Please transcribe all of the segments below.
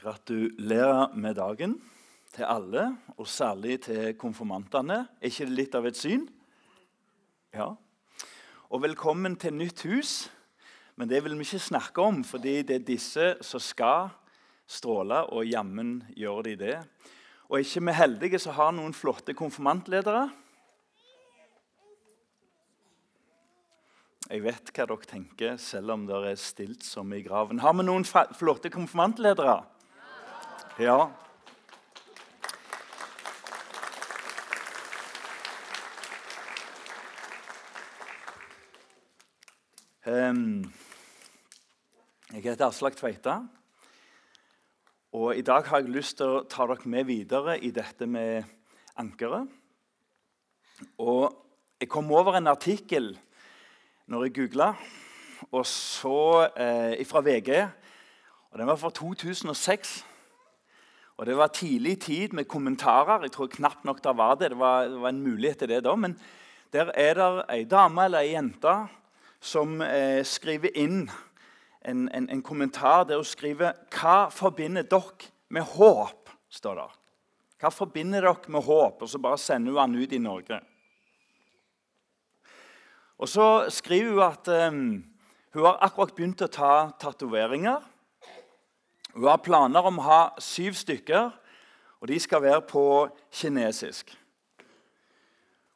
Gratulerer med dagen til alle, og særlig til konfirmantene. Er ikke det litt av et syn? Ja. Og velkommen til nytt hus. Men det vil vi ikke snakke om, fordi det er disse som skal stråle, og jammen gjør de det. Og er ikke vi heldige som har noen flotte konfirmantledere? Jeg vet hva dere tenker, selv om dere er stilt som i graven. Har vi noen flotte konfirmantledere? Ja. Um, jeg heter Aslak Tveita. Og I dag har jeg lyst til å ta dere med videre i dette med ankeret. Og jeg kom over en artikkel når jeg googla, eh, fra VG. og Den var fra 2006. Og Det var tidlig tid med kommentarer. Jeg tror knapt nok det var det. Det var, det var en mulighet til det da. Men der er det ei dame eller ei jente som eh, skriver inn en, en, en, kommentar der hun skriver 'Hva forbinder dere med håp?' står det. Hva forbinder dere med håp? Og så bare sender hun den ut i Norge. Og Så skriver hun at eh, hun har akkurat begynt å ta tatoveringer. Hun har planer om å ha syv stykker, og de skal være på kinesisk.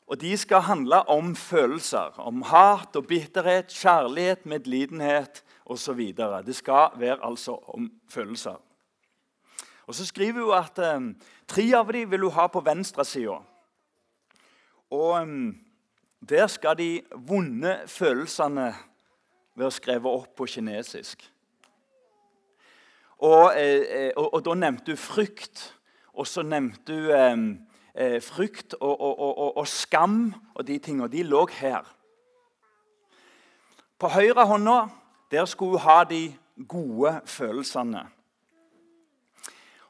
Og De skal handle om følelser, om hat og bitterhet, kjærlighet, medlidenhet osv. Det skal være altså om følelser. Og Så skriver hun at um, tre av dem vil hun ha på venstresida. Og um, der skal de vonde følelsene være skrevet opp på kinesisk. Og, eh, eh, og, og, da nevnte du frykt. Og så nevnte du eh, eh frykt og, og, skam og de tingene. De lå her. På høyre hånda der skulle hun ha de gode følelsene.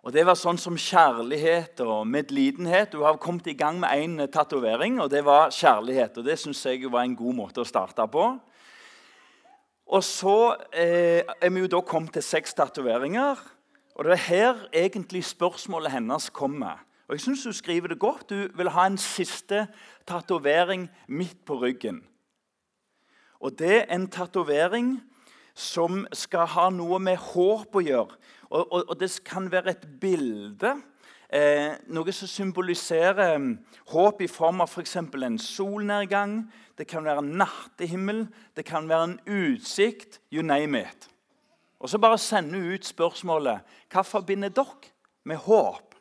Og Det var sånn som kjærlighet og medlidenhet. Hun har kommet i gang med én tatovering, og det var kjærlighet. og Det syns jeg var en god måte å starte på. Og så eh, er vi jo da kommet til seks tatoveringer. Og det er her egentlig spørsmålet hennes kommer. Og jeg synes Hun skriver det godt. Hun vil ha en siste tatovering midt på ryggen. Og Det er en tatovering som skal ha noe med håp å gjøre. Og, og, og det kan være et bilde Eh, noe som symboliserer mm, håp i form av f.eks. en solnedgang. Det kan være en nattehimmel, det kan være en utsikt. You name it. Og så bare sender hun ut spørsmålet hva forbinder dere med håp?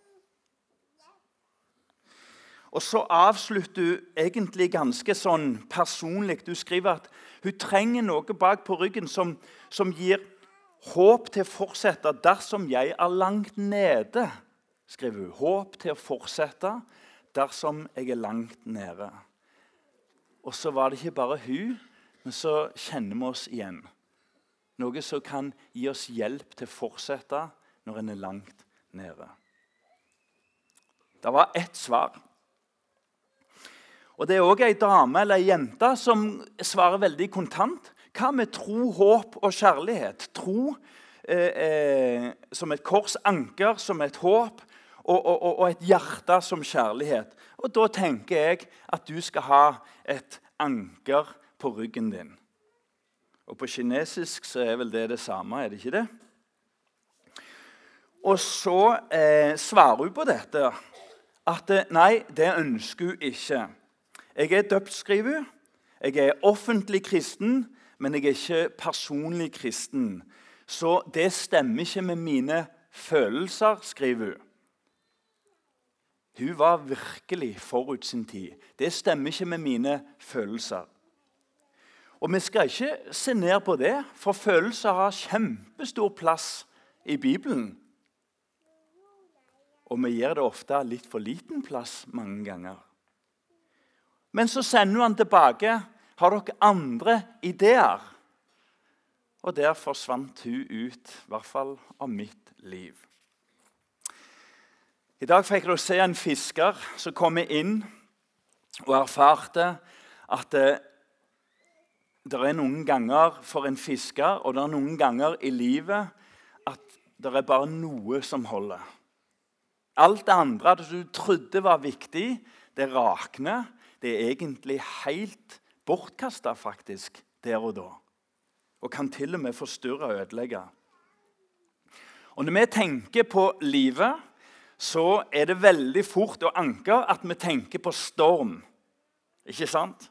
Og så avslutter hun egentlig ganske sånn personlig. Hun skriver at hun trenger noe bak på ryggen som, som gir håp til å fortsette dersom jeg er langt nede skriver hun. Håp til å fortsette dersom jeg er langt nede. Og så var det ikke bare hun, men så kjenner vi oss igjen. Noe som kan gi oss hjelp til å fortsette når en er langt nede. Det var ett svar. Og Det er òg ei dame eller ei jente som svarer veldig kontant. Hva med tro, håp og kjærlighet? Tro eh, eh, som et kors, anker som et håp, og, og, og, et hjerte som kjærlighet. Og Da tenker jeg at du skal ha et anker på ryggen din. Og På kinesisk så er vel det det samme, er det ikke det? Og så eh, svarer hun på dette at eh, nei, det ønsker hun ikke. Jeg er døpt, skriver hun. Jeg er offentlig kristen, men jeg er ikke personlig kristen. Så det stemmer ikke med mine følelser, skriver hun. Hun var virkelig forut sin tid. Det stemmer ikke med mine følelser. Og Vi skal ikke se ned på det, for følelser har kjempestor plass i Bibelen. Og vi gir det ofte litt for liten plass mange ganger. Men så sender han tilbake. Har dere andre ideer? Og der forsvant hun ut, i hvert fall av mitt liv. I dag fikk dere se en fisker som kom inn og erfarte at det, det er noen ganger for en fisker og det er noen ganger i livet at det er bare noe som holder. Alt det andre du trodde var viktig, det rakner. Det er egentlig helt bortkasta, faktisk, der og da. Og kan til og med forstyrre og ødelegge. Og Når vi tenker på livet, så er det veldig fort å anke at vi tenker på storm. Ikke sant?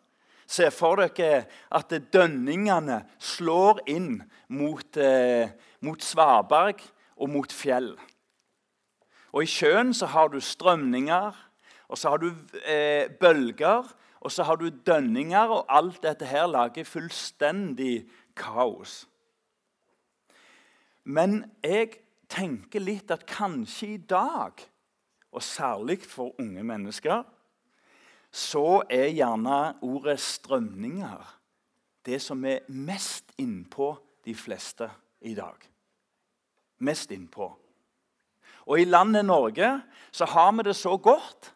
Se for dere at dønningene slår inn mot, eh, mot svaberg og mot fjell. Og I sjøen så har du strømninger, og så har du eh, bølger, og så har du dønninger, og alt dette her lager fullstendig kaos. Men jeg tenker litt at kanskje i dag, og særlig for unge mennesker, så er gjerne ordet 'strømninger' det som er mest innpå de fleste i dag. Mest innpå. Og i landet Norge så har vi det så godt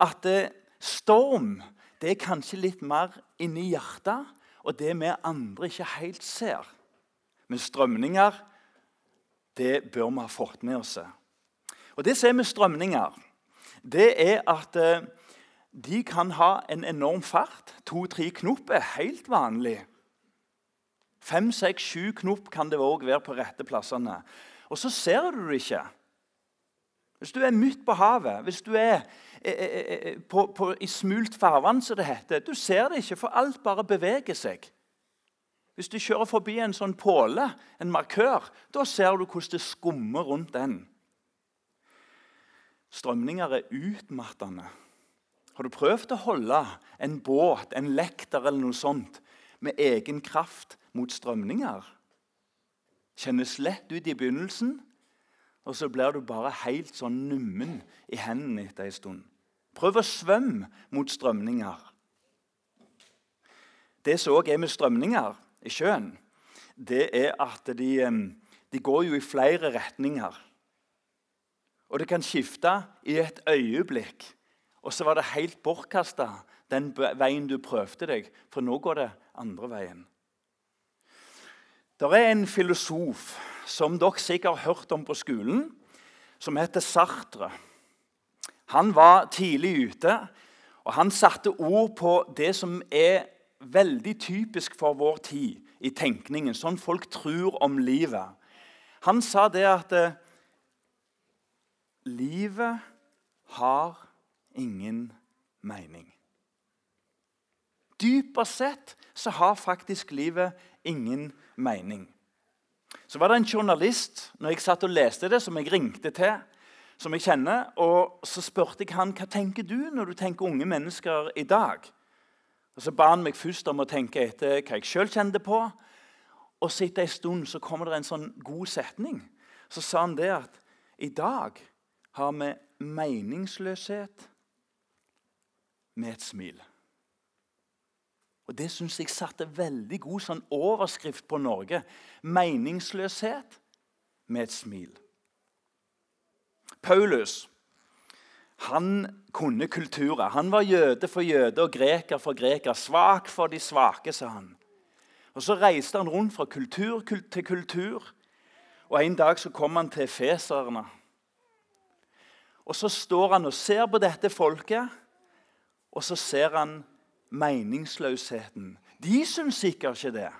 at eh, storm det er kanskje litt mer inni hjertet, og det vi andre ikke helt ser. Men strømninger, det bør vi ha fått med oss. Og Det som er med strømninger, det er at eh, de kan ha en enorm fart. To-tre knop er helt vanlig. Fem, seks, sju knop kan det òg være på rette plassene. Og så ser du det ikke. Hvis du er midt på havet, hvis du er eh, eh, på, på, i smult farvann, som det heter Du ser det ikke, for alt bare beveger seg. Hvis du kjører forbi en sånn påle, en markør, da ser du hvordan det skummer rundt den. Strømninger er utmattende. Har du prøvd å holde en båt, en lekter eller noe sånt med egen kraft mot strømninger? Kjennes lett ut i begynnelsen, og så blir du bare helt sånn nummen i hendene etter en stund. Prøv å svømme mot strømninger. Det som òg er med strømninger i sjøen, det er at de, de går jo i flere retninger. Og det kan skifte i et øyeblikk og så var det helt bortkasta, den veien du prøvde deg, for nå går det andre veien. Det er en filosof som dere sikkert har hørt om på skolen, som heter Sartre. Han var tidlig ute, og han satte ord på det som er veldig typisk for vår tid i tenkningen, sånn folk tror om livet. Han sa det at eh, livet har ingen mening. Dypest sett så har faktisk livet ingen mening. Så var det en journalist når jeg satt og leste det, som jeg ringte til. som jeg kjenner, og Så spurte jeg han hva tenker du når du tenker unge mennesker i dag. Og Så ba han meg først om å tenke etter hva jeg sjøl kjente på. Og så etter en stund så kommer det en sånn god setning. Så sa han det at i dag har vi meningsløshet med et smil. Og Det syns jeg satte veldig god sånn overskrift på Norge. Meningsløshet med et smil. Paulus han kunne kulturer. Han var jøde for jøde og greker for greker. Svak for de svake, sa han. Og Så reiste han rundt fra kultur til kultur. Og En dag så kom han til feserne. Og Så står han og ser på dette folket og så ser han meningsløsheten. De syns sikkert ikke det.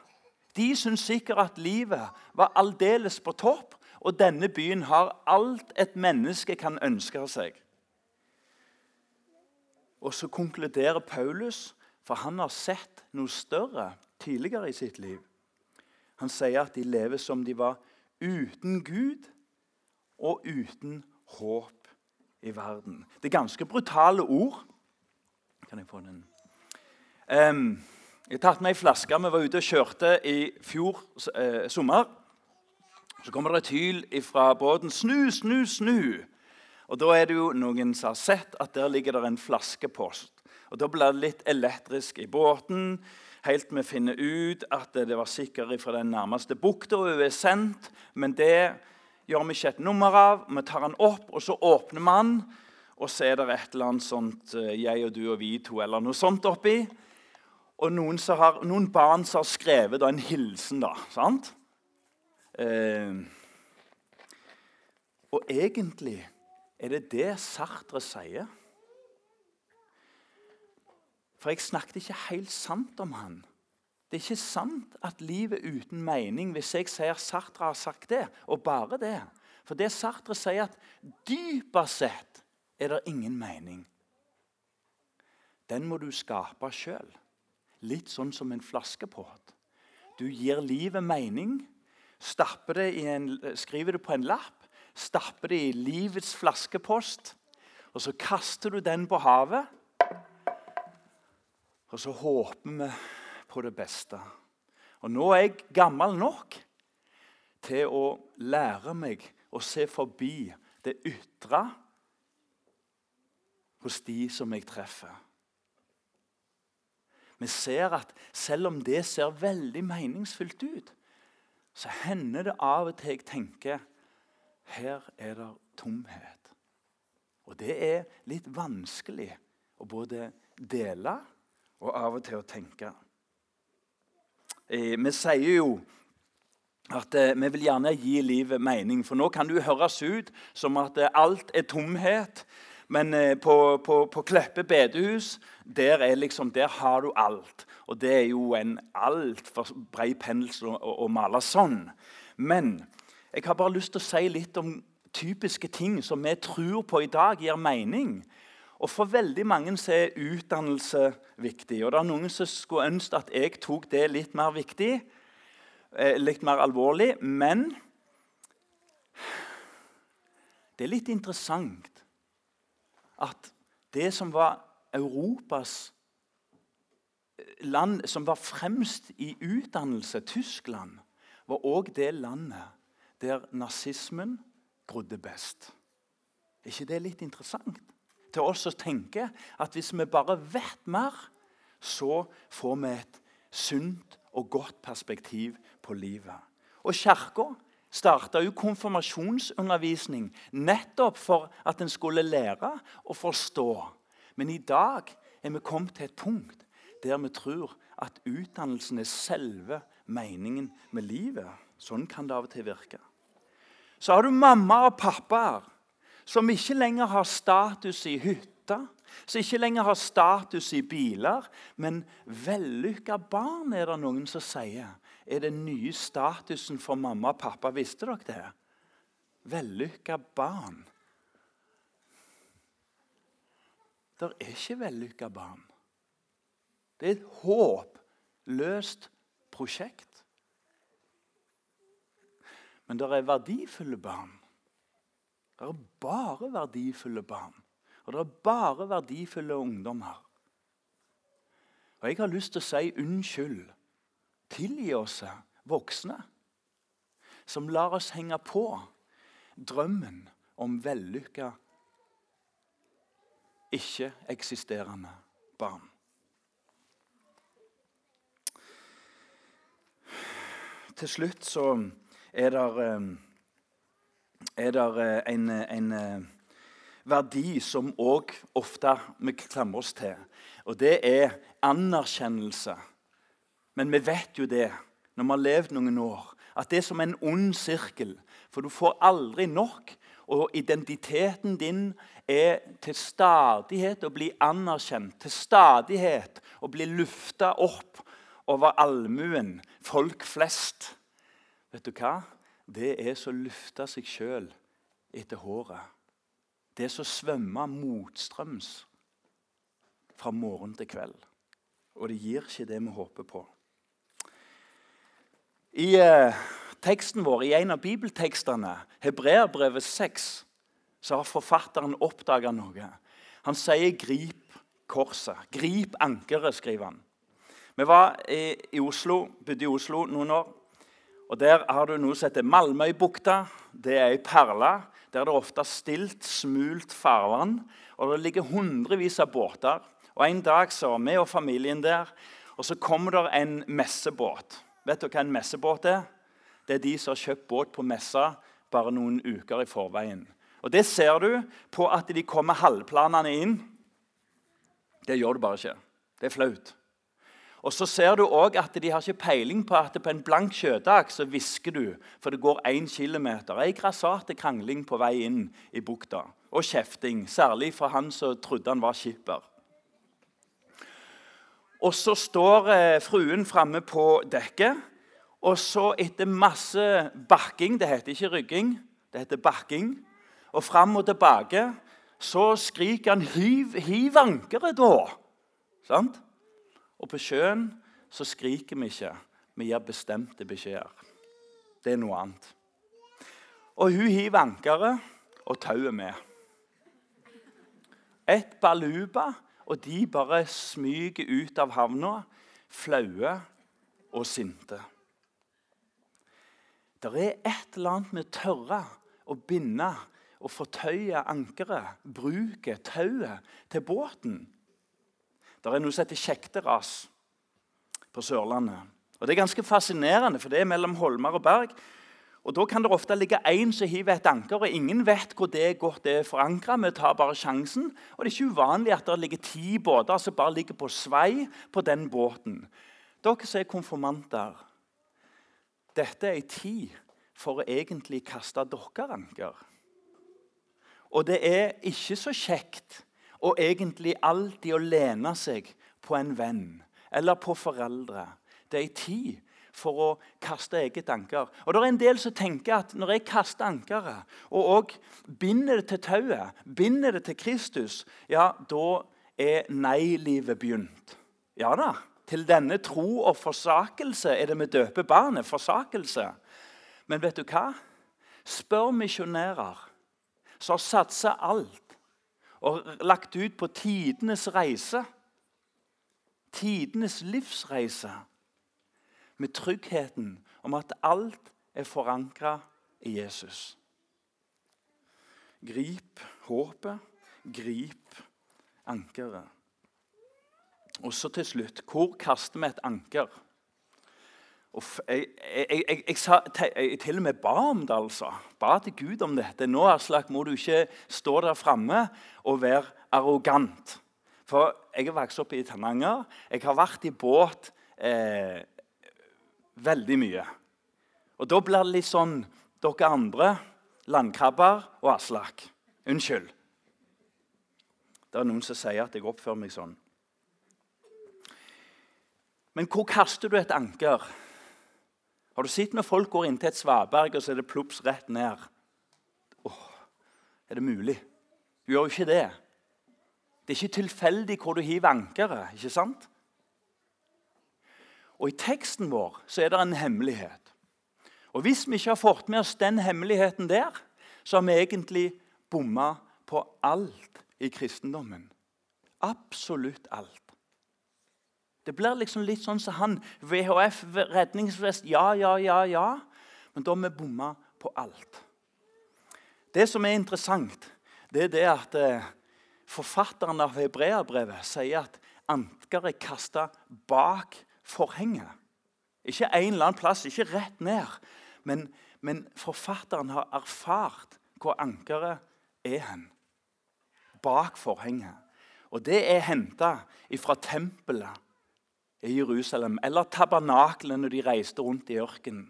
De syns sikkert at livet var aldeles på topp, og denne byen har alt et menneske kan ønske seg. Og så konkluderer Paulus, for han har sett noe større tidligere i sitt liv. Han sier at de lever som de var uten Gud og uten håp i verden. Det er ganske brutale ord. Kan jeg få den? Um, jeg har tatt med ei flaske. Vi var ute og kjørte i fjor eh, sommer. Så kommer det et fra båten. 'Snu, snu, snu!' Og Da er det jo noen som har sett at der ligger det en flaskepost. Og Da blir det litt elektrisk i båten, helt vi finner ut at det var sikkert fra den nærmeste bukta hun er sendt. Men det gjør vi ikke et nummer av. Vi tar den opp, og så åpner vi den. Og så er det et eller annet sånt eh, 'jeg og du og vi to' eller noe sånt oppi. Og noen, har, noen barn som har skrevet da, en hilsen, da. sant? Eh, Og egentlig er det det Sartre sier. For jeg snakket ikke helt sant om han. Det er ikke sant at livet er uten mening hvis jeg sier Sartre har sagt det, og bare det. For det Sartre sier, at dypest sett er det ingen mening. Den må du skape sjøl. Litt sånn som en flaskepott. Du gir livet mening, det en, skriver det på en lapp, stapper det i livets flaskepost, og så kaster du den på havet. Og så håper vi på det beste. Og nå er jeg gammel nok til å lære meg å se forbi det ytre hos de som jeg treffer. Vi ser at selv om det ser veldig meningsfylt ut, så hender det av og til jeg tenker her er det tomhet. Og det er litt vanskelig å både dele og av og til å tenke. Eh, vi sier jo at eh, vi vil gjerne gi livet mening. For nå kan det jo høres ut som at eh, alt er tomhet. Men på, på, på Kleppe bedehus der, liksom, der, har du alt. Og det er jo en altfor bred pensel å, å, å male sånn. Men jeg har bare lyst til å si litt om typiske ting som vi tror på i dag gir mening. Og For veldig mange er utdannelse viktig. Og det er Noen som skulle ønske at jeg tok det litt mer viktig, eh, litt mer alvorlig. Men det er litt interessant at det som var Europas eh, land som var fremst i utdannelse, Tyskland, var òg det landet der nazismen grodde best. Er ikke det litt interessant? til oss å tenke at hvis vi bare vet mer, så får vi et sunt og godt perspektiv på livet. Og Kirka starta jo konfirmasjonsundervisning nettopp for at en skulle lære å forstå. Men i dag er vi kommet til et punkt der vi tror at utdannelsen er selve meningen med livet. Sånn kan det av og til virke. Så har du mamma og pappaer som ikke lenger har status i hytta, som ikke lenger har status i biler, men vellykka barn, er det noen som sier, er den nye statusen for mamma og pappa. Visste dere det? Vellykka barn. Det er ikke vellykka barn. Det er et håpløst prosjekt. Men det er verdifulle barn. Det er bare verdifulle barn. Og det er bare verdifulle ungdommer. Og jeg har lyst til å si unnskyld. Tilgi oss voksne som lar oss henge på drømmen om vellykka, ikke-eksisterende barn. Til slutt så er det eh, er det eh, en, en eh, verdi som òg ofte vi klamrer oss til. Og det er anerkjennelse. Men vi vet jo det, når vi har levd noen år, at det er som en ond sirkel. For du får aldri nok. Og identiteten din er til stadighet å bli anerkjent. Til stadighet å bli lufta opp over allmuen, folk flest. Vet du hva? det er så å løfte seg sjøl etter håret. Det er så å svømme motstrøms fra morgen til kveld. Og det gir ikke det vi håper på. I eh, teksten vår, i en av bibeltekstene, Hebreabrevet 6, så har forfatteren oppdaga noe. Han sier 'grip korset'. 'Grip ankeret', skriver han. Vi var i, i Oslo, bodde i Oslo noen år. Og Der har du noe som heter Malmøybukta. Det er ei perle der det ofte er stilt, smult farvann. Og Det ligger hundrevis av båter. Og En dag så var vi og familien der, og så kommer det en messebåt. Vet du hva en messebåt er? Det er de som har kjøpt båt på messa bare noen uker i forveien. Og Det ser du på at de kommer halvplanene inn. Det gjør du bare ikke. Det er flaut. Og så ser du òg at de har ikke peiling på at på en blank sjødag så hvisker du, for det går én kilometer. Ei grassate krangling på vei inn i bukta. Og kjefting, særlig for han som trodde han var skipper. Og så står eh, fruen framme på dekket, og så etter masse bakking Det heter ikke rygging, det heter bakking. Og fram og tilbake så skriker han 'Hiv, hiv ankeret', da! Sant? Og på sjøen så skriker vi ikke. Vi gir bestemte beskjeder. Det er noe annet. Og hun hiver ankeret, og tauet med. Et baluba, og de bare smyger ut av havna, flaue og sinte. Det er et eller annet med å tørre å binde og fortøye ankeret, bruke tauet, til båten. Det er noe som heter kjekteras på Sørlandet. Og Det er ganske fascinerende, for det er mellom holmer og berg. Og Da kan det ofte ligge én som hiver et anker, og ingen vet hvor det godt er forankra. Vi tar bare sjansen. Og det er ikke uvanlig at det ligger ti båter som bare ligger på svei på den båten. Dere som er konfirmanter, dette er ei tid for å egentlig kaste dere anker. Og det er ikke så kjekt å egentlig alltid å lene seg på en venn eller på foreldre. Det er en tid for å kaste eget anker. Og det er en del som tenker at når jeg kaster ankeret og, og binder det til tauet, binder det til Kristus, ja, da er nei-livet begynt. Ja da. Til denne tro og forsakelse er det vi døper barnet. Forsakelse. Men vet du hva? Spør misjonærer som har satsa alt og lagt ut på tidenes reise. Tidenes livsreise. Med tryggheten om at alt er forankra i Jesus. Grip håpet, grip ankeret. Og så til slutt hvor kaster vi et anker? Jeg, jeg, jeg, jeg, sa, jeg, til og med ba om det. altså. Ba til Gud om dette. Nå Aslak, må du ikke stå der framme og være arrogant. For jeg er vokst opp i Tananger. Jeg har vært i båt eh, veldig mye. Og da blir det litt sånn Dere andre, landkrabber og Aslak. Unnskyld. Det er noen som sier at jeg oppfører meg sånn. Men hvor kaster du et anker? Har du sett når folk går inn til et svaberg, og så er det plops rett ned? Åh, Er det mulig? Du gjør jo ikke det. Det er ikke tilfeldig hvor du hiver ankeret. ikke sant? Og I teksten vår så er det en hemmelighet. Og Hvis vi ikke har fått med oss den hemmeligheten der, så har vi egentlig bomma på alt i kristendommen. Absolutt alt. Det blir liksom litt sånn som han. VHF, redningsvest, ja, ja, ja, ja. Men da har vi bomma på alt. Det som er interessant, det er det at eh, forfatteren av hebreabrevet sier at anker er kasta bak forhenget. Ikke en eller annen plass, ikke rett ned. Men, men forfatteren har erfart hvor ankeret er hen. Bak forhenget. Og det er henta fra tempelet i Jerusalem, eller tabernaklene når de reiste rundt i ørkenen.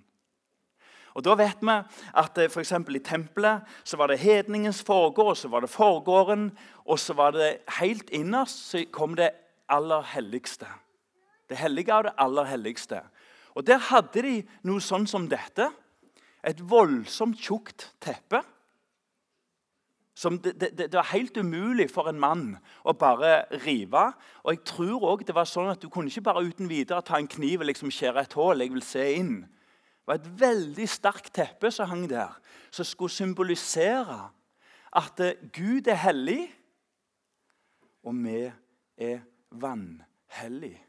Og Da vet vi at eh, for I tempelet så var det hedningens forgård, så var det forgården, og så var det helt innerst så kom det aller helligste. Det hellige av det aller helligste. Og Der hadde de noe sånn som dette. Et voldsomt tjukt teppe som det, det, det, var helt umulig for en mann å bare rive. Og jeg tror også det var sånn at Du kunne ikke bare uten videre ta en kniv og liksom skjære et hull. jeg vil se inn. Det var et veldig sterkt teppe som hang der, som skulle symbolisere at eh, Gud er hellig, og vi er vanhellige.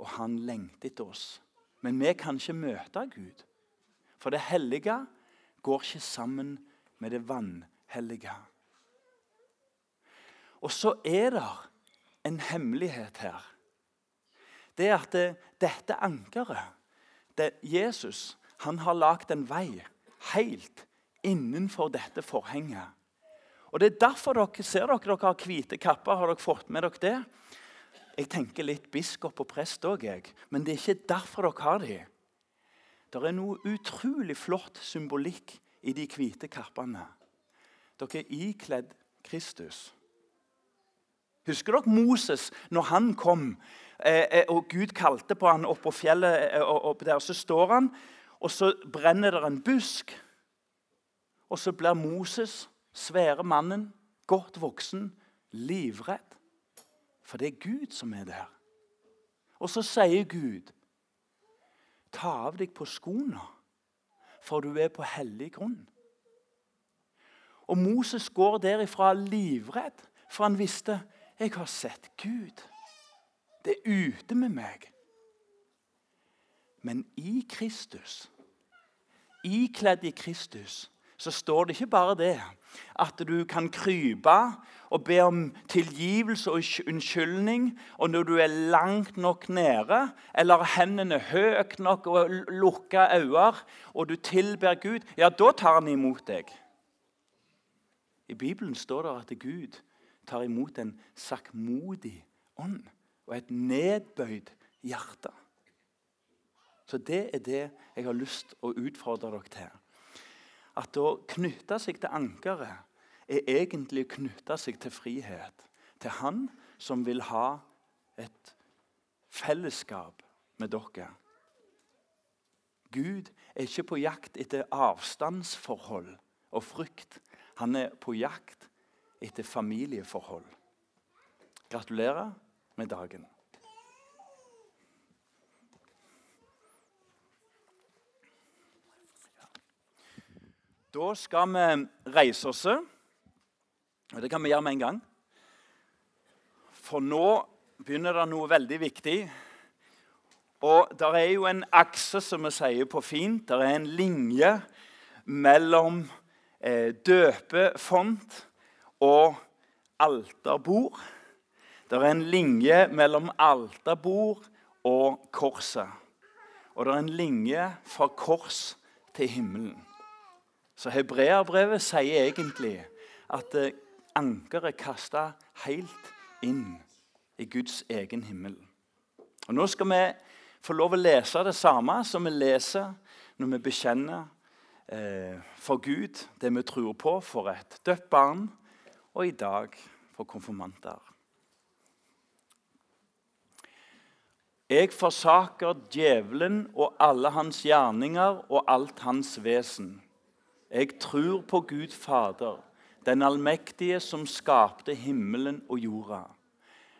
Og han lengter etter oss. Men vi kan ikke møte Gud. For det hellige går ikke sammen med det vanhellige hellige. Og så er det en hemmelighet her. Det er at det, dette ankeret det, Jesus han har lagd en vei helt innenfor dette forhenget. Og Det er derfor dere ser dere, dere har hvite kapper. Har dere fått med dere det? Jeg tenker litt biskop og prest òg, jeg. Men det er ikke derfor dere har de. Det er noe utrolig flott symbolikk i de hvite kappene. Dere er ikledd Kristus. Husker dere Moses når han kom eh, eh og Gud kalte på han opp på fjellet? Eh, opp der, Så står han, og så brenner det en busk. Og så blir Moses, svære mannen, godt voksen, livredd. For det er Gud som er der. Og så sier Gud, ta av deg på skoene, for du er på hellig grunn. Og Moses går derifra livredd, for han visste jeg har sett Gud. Det er ute med meg. Men i Kristus, ikledd i Kristus, så står det ikke bare det at du kan krype og be om tilgivelse og unnskyldning. Og når du er langt nok nede, eller hendene høyt nok og lukka øyne, og du tilber Gud, ja, da tar han imot deg. I Bibelen står det at Gud tar imot en sakkmodig ånd og et nedbøyd hjerte. Så det er det jeg har lyst å utfordre dere til at å knytte seg til ankeret er egentlig å knytte seg til frihet. Til Han som vil ha et fellesskap med dere. Gud er ikke på jakt etter avstandsforhold og frykt. Han er på jakt etter familieforhold. Gratulerer med dagen. Da skal vi reise oss. Og det kan vi gjøre med en gang. For nå begynner det noe veldig viktig. Og der er jo en akse, som vi sier på fint. Der er en linje mellom eh, døpefont og alterbord. Det er en linje mellom alterbord og korset. Og det er en linje fra kors til himmelen. Så hebreerbrevet sier egentlig at eh, ankeret er kasta helt inn i Guds egen himmel. Og Nå skal vi få lov å lese det samme som vi leser når vi bekjenner for Gud det vi tror på for et dødt barn, og i dag for konfirmanter. Jeg forsaker djevelen og alle hans gjerninger og alt hans vesen. Jeg tror på Gud Fader, den allmektige som skapte himmelen og jorda.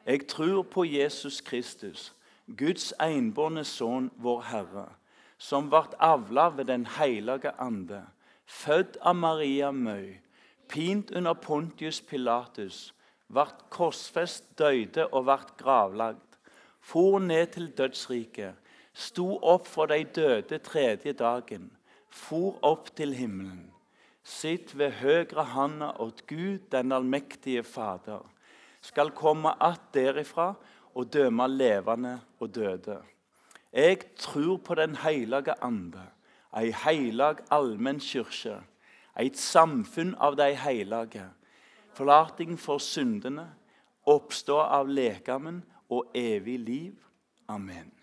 Jeg tror på Jesus Kristus, Guds enbårne sønn, vår Herre, som ble avla ved Den hellige ande, født av Maria Møy, pint under Pontius Pilatus, ble korsfest, døde og ble gravlagt, for ned til dødsriket, sto opp for de døde tredje dagen for opp til himmelen. Sitt ved høyre handa åt Gud, den allmektige Fader, skal komme att derifra og døme levende og døde. Jeg tror på Den hellige ande, ei heilag allmenn kyrkje, et samfunn av de hellige, forlating for syndene, oppstå av lekamen og evig liv. Amen.